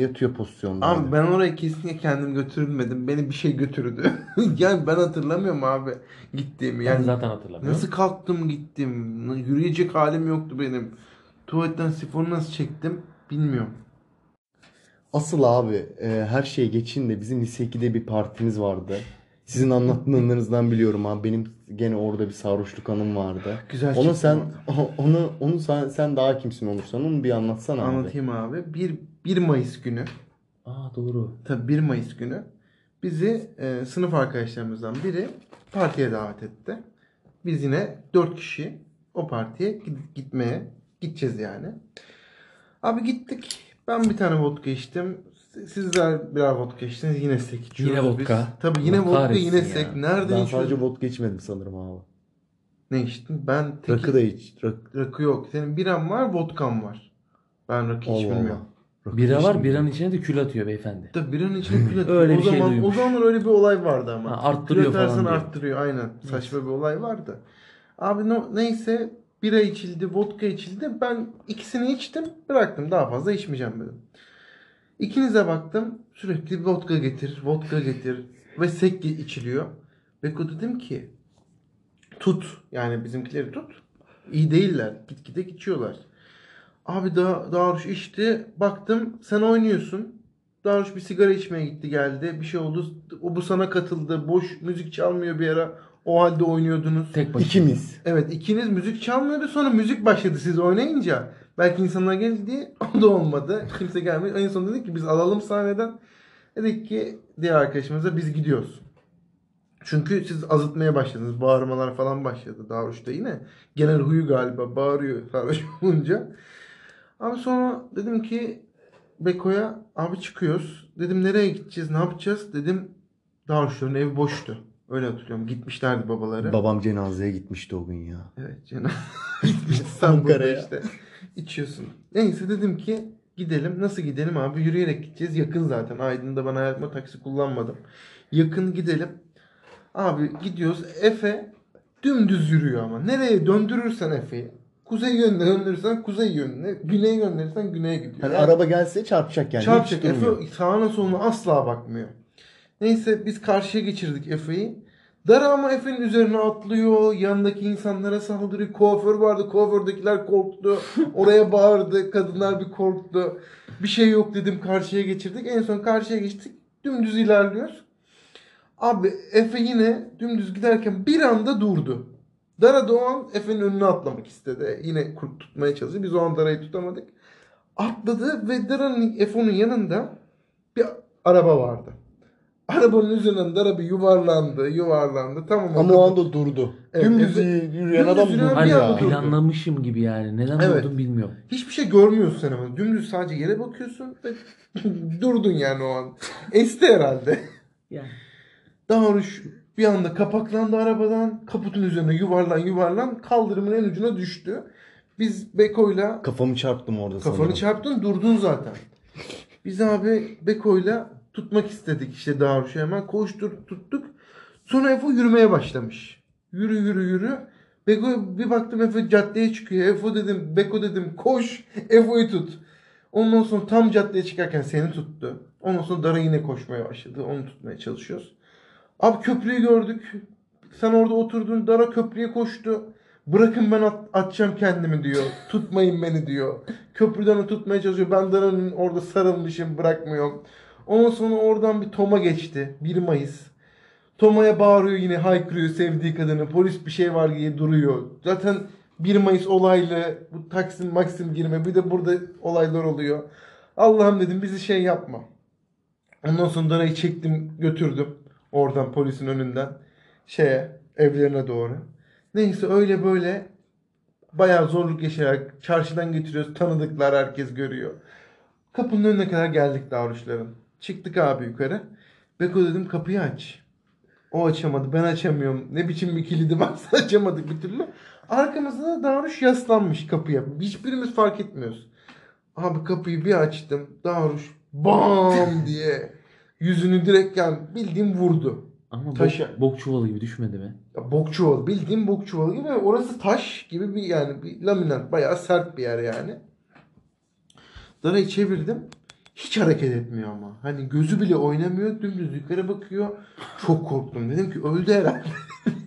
B: yatıyor pozisyonda.
A: Abi ben oraya kesinlikle kendim götürülmedim. Beni bir şey götürdü. yani ben hatırlamıyorum abi gittiğimi.
C: Yani
A: Yani
C: zaten hatırlamıyorum.
A: nasıl kalktım gittim. Yürüyecek halim yoktu benim. Tuvaletten sifonu nasıl çektim bilmiyorum.
B: Asıl abi e, her şeye geçin de bizim lise 2'de bir partimiz vardı. Sizin anlattıklarınızdan biliyorum abi. Benim gene orada bir sarhoşluk anım vardı.
A: Güzel
B: Onu sen
A: orada.
B: onu onu sen, sen daha kimsin olursan onu bir anlatsana abi.
A: Anlatayım abi. 1, 1 Mayıs günü.
C: Aa doğru.
A: Tabii 1 Mayıs günü bizi e, sınıf arkadaşlarımızdan biri partiye davet etti. Biz yine 4 kişi o partiye gid- gitmeye gideceğiz yani. Abi gittik. Ben bir tane vodka içtim. Sizler birer vodka içtiniz. Yine sek içiyoruz
C: Yine
A: biz.
C: vodka.
A: Tabii yine
C: Allah
A: vodka
C: kahretsin
A: yine
C: ya.
A: sek. Nereden
B: Ben
A: içiyoruz?
B: sadece vodka içmedim sanırım abi.
A: Ne içtin? Ben tek
B: Rakı da iç. Rak...
A: rakı yok. Senin biran var, vodkan var. Ben rakı
B: Allah
A: içmiyorum.
B: Allah. Rakı
C: Bira var
B: içmedim.
C: biranın içine de kül atıyor beyefendi.
A: Tabii biranın içine kül atıyor.
C: Öyle
A: o
C: bir şey
A: zaman, O
C: duymuş.
A: zamanlar öyle bir olay vardı ama.
C: Ha, arttırıyor
A: Kül atarsan
C: falan diyor.
A: arttırıyor aynen. Saçma bir olay vardı. Abi no, neyse bira içildi, vodka içildi. Ben ikisini içtim, bıraktım. Daha fazla içmeyeceğim dedim. İkinize baktım. Sürekli vodka getir, vodka getir ve sek içiliyor. Beko dedim ki tut. Yani bizimkileri tut. İyi değiller. Gitgide içiyorlar. Abi da Daruş içti. Baktım sen oynuyorsun. Daruş bir sigara içmeye gitti geldi. Bir şey oldu. O bu sana katıldı. Boş müzik çalmıyor bir ara. O halde oynuyordunuz.
C: Tek başına.
B: İkimiz.
A: Evet ikiniz müzik çalmıyordu. Sonra müzik başladı siz oynayınca. Belki insanlar geldi diye o da olmadı. Kimse gelmedi. En son dedik ki biz alalım sahneden. Dedik ki diğer arkadaşımıza biz gidiyoruz. Çünkü siz azıtmaya başladınız. Bağırmalar falan başladı. Daruş da yine. Genel huyu galiba. Bağırıyor sarhoş olunca. Abi sonra dedim ki Beko'ya abi çıkıyoruz. Dedim nereye gideceğiz? Ne yapacağız? Dedim Daruşların ev boştu. Öyle hatırlıyorum. Gitmişlerdi babaları.
B: Babam cenazeye gitmişti o gün ya.
A: Evet canım. Gitmişti
B: Ankara'ya.
A: işte. İçiyorsun. Neyse dedim ki gidelim. Nasıl gidelim abi? Yürüyerek gideceğiz. Yakın zaten. Aydın'da ben hayatıma taksi kullanmadım. Yakın gidelim. Abi gidiyoruz. Efe dümdüz yürüyor ama. Nereye döndürürsen Efe'yi. Kuzey yönüne döndürürsen kuzey yönüne. Güneye gönderirsen güneye gidiyor.
B: Hani
A: Yani
B: araba gelse çarpacak yani.
A: Çarpacak. Efe sağına soluna asla bakmıyor. Neyse biz karşıya geçirdik Efe'yi. Dara ama Efe'nin üzerine atlıyor. Yanındaki insanlara saldırıyor. Kuaför vardı. Kuafördekiler korktu. Oraya bağırdı. Kadınlar bir korktu. Bir şey yok dedim karşıya geçirdik. En son karşıya geçtik. Dümdüz ilerliyoruz. Abi Efe yine dümdüz giderken bir anda durdu. Dara da o an Efe'nin önüne atlamak istedi. Yine kurt tutmaya çalıştı. Biz o an Dara'yı tutamadık. Atladı ve Dara'nın Efe'nin yanında bir araba vardı. Arabanın üzerinden Dara bir yuvarlandı, yuvarlandı. Tamam
B: Ama o anda durdu.
A: Evet,
B: Dümdüz
A: evet.
B: yürüyen
A: Dümdüz
B: adam durdu
C: Hani
B: ya.
A: durdu.
C: planlamışım gibi yani. Neden
A: Evet.
C: olduğunu bilmiyorum.
A: Hiçbir şey görmüyorsun sen ama. Dümdüz sadece yere bakıyorsun ve durdun yani o an. Esti herhalde.
C: Yani.
A: Daruş bir anda kapaklandı arabadan. Kaputun üzerine yuvarlan yuvarlan kaldırımın en ucuna düştü. Biz Beko'yla
B: Kafamı çarptım orada
A: kafanı
B: sanırım.
A: çarptın durdun zaten. Biz abi Beko'yla tutmak istedik işte Daruş'u hemen koştur tuttuk. Sonra Efo yürümeye başlamış. Yürü yürü yürü. Beko bir baktım Efo caddeye çıkıyor. Efo dedim Beko dedim koş Efo'yu tut. Ondan sonra tam caddeye çıkarken seni tuttu. Ondan sonra Dara yine koşmaya başladı. Onu tutmaya çalışıyoruz. Abi köprüyü gördük. Sen orada oturdun. Dara köprüye koştu. Bırakın ben at- atacağım kendimi diyor. Tutmayın beni diyor. Köprüden tutmaya çalışıyor. Ben Dara'nın orada sarılmışım bırakmıyorum. Ondan sonra oradan bir Tom'a geçti. 1 Mayıs. Toma'ya bağırıyor yine haykırıyor sevdiği kadını. Polis bir şey var diye duruyor. Zaten 1 Mayıs olaylı. Bu Taksim Maksim girme. Bir de burada olaylar oluyor. Allah'ım dedim bizi şey yapma. Ondan sonra Dara'yı çektim götürdüm. Oradan polisin önünden. Şeye evlerine doğru. Neyse öyle böyle bayağı zorluk yaşayarak çarşıdan getiriyoruz. Tanıdıklar herkes görüyor. Kapının önüne kadar geldik davranışların. Çıktık abi yukarı. Beko dedim kapıyı aç. O açamadı. Ben açamıyorum. Ne biçim bir kilidi varsa açamadık bir türlü. Arkamızda da Davruş yaslanmış kapıya. Hiçbirimiz fark etmiyoruz. Abi kapıyı bir açtım. Davruş bam diye yüzünü direkt yani bildiğim vurdu.
C: Ama bok,
A: Taşa.
C: bok çuvalı gibi düşmedi mi?
A: Ya bok çuvalı. Bildiğim bok çuvalı gibi. Orası taş gibi bir yani bir laminat. Bayağı sert bir yer yani. Darayı çevirdim. Hiç hareket etmiyor ama. Hani gözü bile oynamıyor. Dümdüz yukarı bakıyor. Çok korktum. Dedim ki öldü herhalde.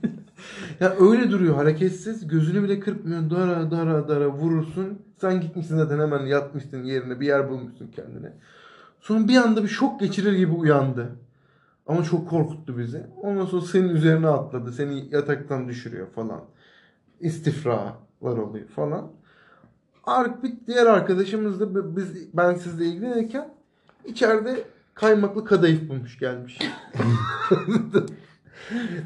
A: ya öyle duruyor hareketsiz. Gözünü bile kırpmıyor. Dara dara dara vurursun. Sen gitmişsin zaten hemen yatmışsın yerine. Bir yer bulmuşsun kendine. Sonra bir anda bir şok geçirir gibi uyandı. Ama çok korkuttu bizi. Ondan sonra senin üzerine atladı. Seni yataktan düşürüyor falan. İstifralar oluyor falan. Bir diğer arkadaşımız da bi- biz ben sizle ilgilenirken içeride kaymaklı kadayıf bulmuş gelmiş.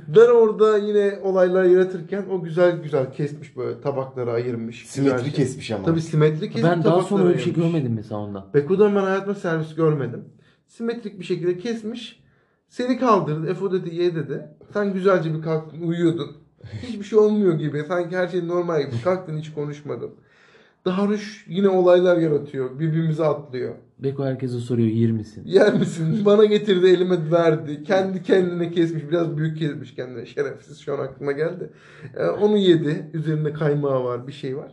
A: ben orada yine olaylar yaratırken o güzel güzel kesmiş böyle tabaklara ayırmış.
B: Simetri
A: Güzelce.
B: kesmiş ama.
A: Tabii simetri kesmiş.
C: ben daha sonra öyle bir şey görmedim mesela ondan.
A: Beko'dan ben hayatımda servis görmedim. Simetrik bir şekilde kesmiş. Seni kaldırdı. Efo dedi ye dedi. Sen güzelce bir kalktın uyuyordun. Hiçbir şey olmuyor gibi. Sanki her şey normal gibi. Kalktın hiç konuşmadın. Daruş yine olaylar yaratıyor. Birbirimize atlıyor.
C: Beko herkese soruyor yer misin?
A: Yer misin? Bana getirdi elime verdi. Kendi kendine kesmiş. Biraz büyük kesmiş kendine. Şerefsiz şu an aklıma geldi. Ee, onu yedi. Üzerinde kaymağı var. Bir şey var.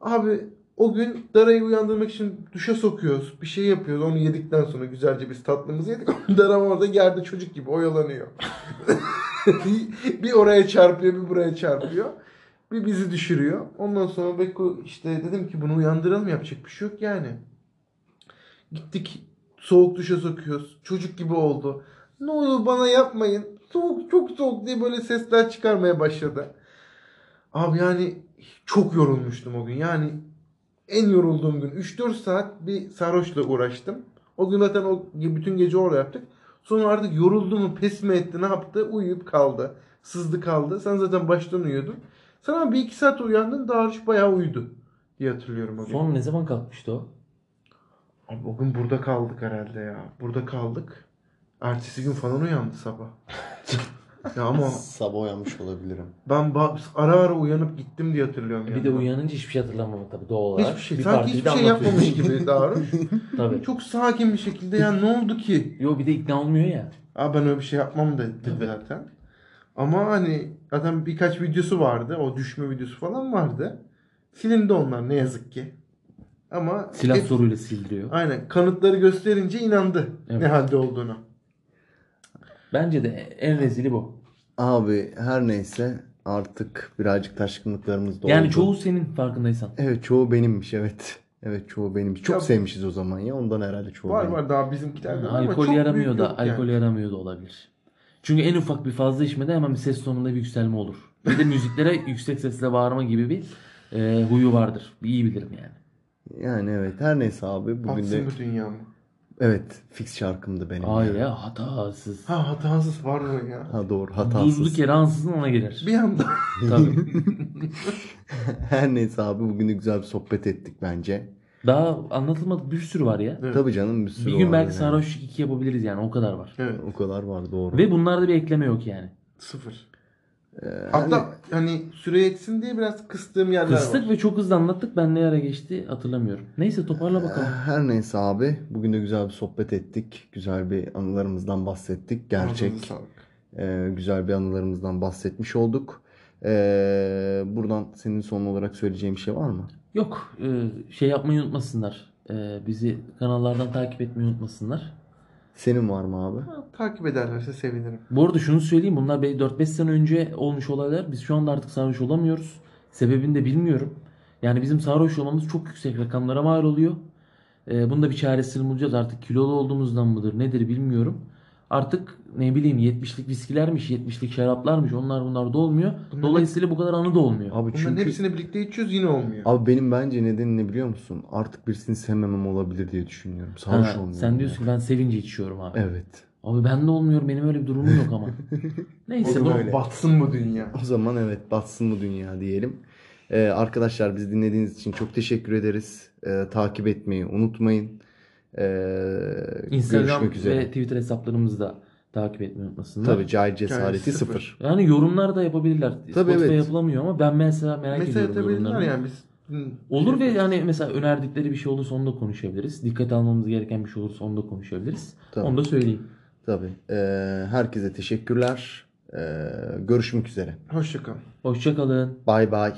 A: Abi o gün Dara'yı uyandırmak için duşa sokuyoruz. Bir şey yapıyoruz. Onu yedikten sonra güzelce biz tatlımızı yedik. Dara orada yerde çocuk gibi oyalanıyor. bir oraya çarpıyor bir buraya çarpıyor. Bir bizi düşürüyor. Ondan sonra Beko işte dedim ki bunu uyandıralım yapacak bir şey yok yani. Gittik soğuk duşa sokuyoruz. Çocuk gibi oldu. Ne olur bana yapmayın. Soğuk çok soğuk diye böyle sesler çıkarmaya başladı. Abi yani çok yorulmuştum o gün. Yani en yorulduğum gün 3-4 saat bir sarhoşla uğraştım. O gün zaten o bütün gece orada yaptık. Sonra artık yoruldu mu pes mi etti ne yaptı uyuyup kaldı. Sızdı kaldı. Sen zaten baştan uyuyordun. Sen ama bir iki saat uyandın Darüş bayağı uyudu diye hatırlıyorum o gün.
C: Son ne zaman kalkmıştı o?
A: Abi o gün burada kaldık herhalde ya. Burada kaldık. Ertesi gün falan uyandı sabah. ya ama
B: Sabah uyanmış olabilirim.
A: ben ba- ara ara uyanıp gittim diye hatırlıyorum.
C: Bir de
A: yanına.
C: uyanınca hiçbir şey hatırlamam tabii doğal olarak.
A: Hiçbir şey.
C: Bir
A: Sanki
C: partiyi
A: hiçbir
C: de
A: şey
C: anlatıyor.
A: yapmamış gibi Darüş.
C: Tabii.
A: Çok sakin bir şekilde ya ne oldu ki?
C: Yo bir de ikna olmuyor ya.
A: Aa ben öyle bir şey yapmam dedi zaten. Ama hani zaten birkaç videosu vardı. O düşme videosu falan vardı. Silindi onlar ne yazık ki. Ama
C: Silah
A: hep-
C: soruyla sildiriyor.
A: Aynen kanıtları gösterince inandı
C: Evet.
A: ne halde olduğunu.
C: Bence de en rezili bu.
B: Abi her neyse artık birazcık taşkınlıklarımız da
C: Yani çoğu senin farkındaysan.
B: Evet çoğu benimmiş evet. Evet çoğu benimmiş. Çok
A: Ya-
B: sevmişiz o zaman ya. Ondan herhalde çoğu
A: Var
B: benim.
A: var daha bizimkiler de var ama
C: alkol
A: çok
C: yaramıyor
A: büyük
C: da,
A: yok yani.
C: alkol yaramıyor da olabilir. Çünkü en ufak bir fazla içmede hemen bir ses tonunda bir yükselme olur. Bir de müziklere yüksek sesle bağırma gibi bir e, huyu vardır. İyi bilirim yani.
B: Yani evet her neyse abi bugün
A: Batsın
B: de
A: bu dünya mı?
B: evet fix şarkımdı benim.
C: Hayır
B: ya.
C: ya hatasız.
A: Ha hatasız var mı ya?
B: Ha doğru hatasız.
C: Durduk yere ansızın ona gelir.
A: Bir anda.
C: Tabii.
B: her neyse abi bugün de güzel bir sohbet ettik bence.
C: Daha anlatılmadık bir sürü var ya.
A: Evet.
B: Tabii canım bir sürü
C: Bir gün
B: var
C: belki
B: yani.
C: sarhoşluk 2 yapabiliriz yani o kadar var.
A: Evet.
B: O kadar var doğru.
C: Ve bunlarda bir ekleme yok yani.
A: Sıfır.
B: Ee,
A: Hatta hani süre yetsin diye biraz kıstığım yerler
C: Kıstık
A: var.
C: ve çok hızlı anlattık. Ben ne ara geçti hatırlamıyorum. Neyse toparla bakalım.
B: Her neyse abi bugün de güzel bir sohbet ettik. Güzel bir anılarımızdan bahsettik. Gerçek e, güzel bir anılarımızdan bahsetmiş olduk. E, buradan senin son olarak söyleyeceğin bir şey var mı?
C: Yok e, şey yapmayı unutmasınlar. E, bizi kanallardan takip etmeyi unutmasınlar.
B: Senin var mı abi?
A: Ha, Takip ederlerse sevinirim.
C: Bu arada şunu söyleyeyim. Bunlar 4-5 sene önce olmuş olaylar. Biz şu anda artık sarhoş olamıyoruz. Sebebini de bilmiyorum. Yani bizim sarhoş olmamız çok yüksek rakamlara mal oluyor. Ee, bunda bir çaresini bulacağız. Artık kilolu olduğumuzdan mıdır nedir bilmiyorum. Artık ne bileyim 70'lik viskilermiş, 70'lik şaraplarmış. Onlar bunlar da olmuyor.
A: Bunların-
C: Dolayısıyla bu kadar anı da olmuyor.
B: Abi
A: Bunların
B: çünkü
A: hepsini birlikte içiyoruz yine olmuyor.
B: abi benim bence nedeni ne biliyor musun? Artık birisini sevmemem olabilir diye düşünüyorum. Sarhoş
C: Ha,
B: olmuyorum.
C: sen diyorsun ki ben sevince içiyorum abi.
B: Evet.
C: Abi ben de olmuyor. Benim öyle bir durumum yok ama.
A: o
C: Neyse
A: zaman
C: bu
B: öyle.
A: batsın bu dünya.
B: O zaman evet batsın bu dünya diyelim. Ee, arkadaşlar bizi dinlediğiniz için çok teşekkür ederiz. Ee, takip etmeyi unutmayın. Ee,
C: Instagram
B: görüşmek üzere.
C: ve Twitter hesaplarımızı da takip etmeyi unutmasınlar.
B: Tabii cahil cesareti
A: sıfır.
B: sıfır.
C: Yani yorumlar da yapabilirler.
B: Tabii,
C: Spotify
B: evet.
C: yapılamıyor ama ben mesela merak
A: Mesela
C: ediyorum yorumlarını.
A: yani biz.
C: Olur ve yani mesela önerdikleri bir şey olursa onu da konuşabiliriz. Dikkat almamız gereken bir şey olursa onu da konuşabiliriz.
B: Tabii.
C: Onu da söyleyeyim.
B: Tabii. Ee, herkese teşekkürler. Ee, görüşmek üzere.
A: Hoşçakalın.
C: Hoşçakalın.
B: Bay bay.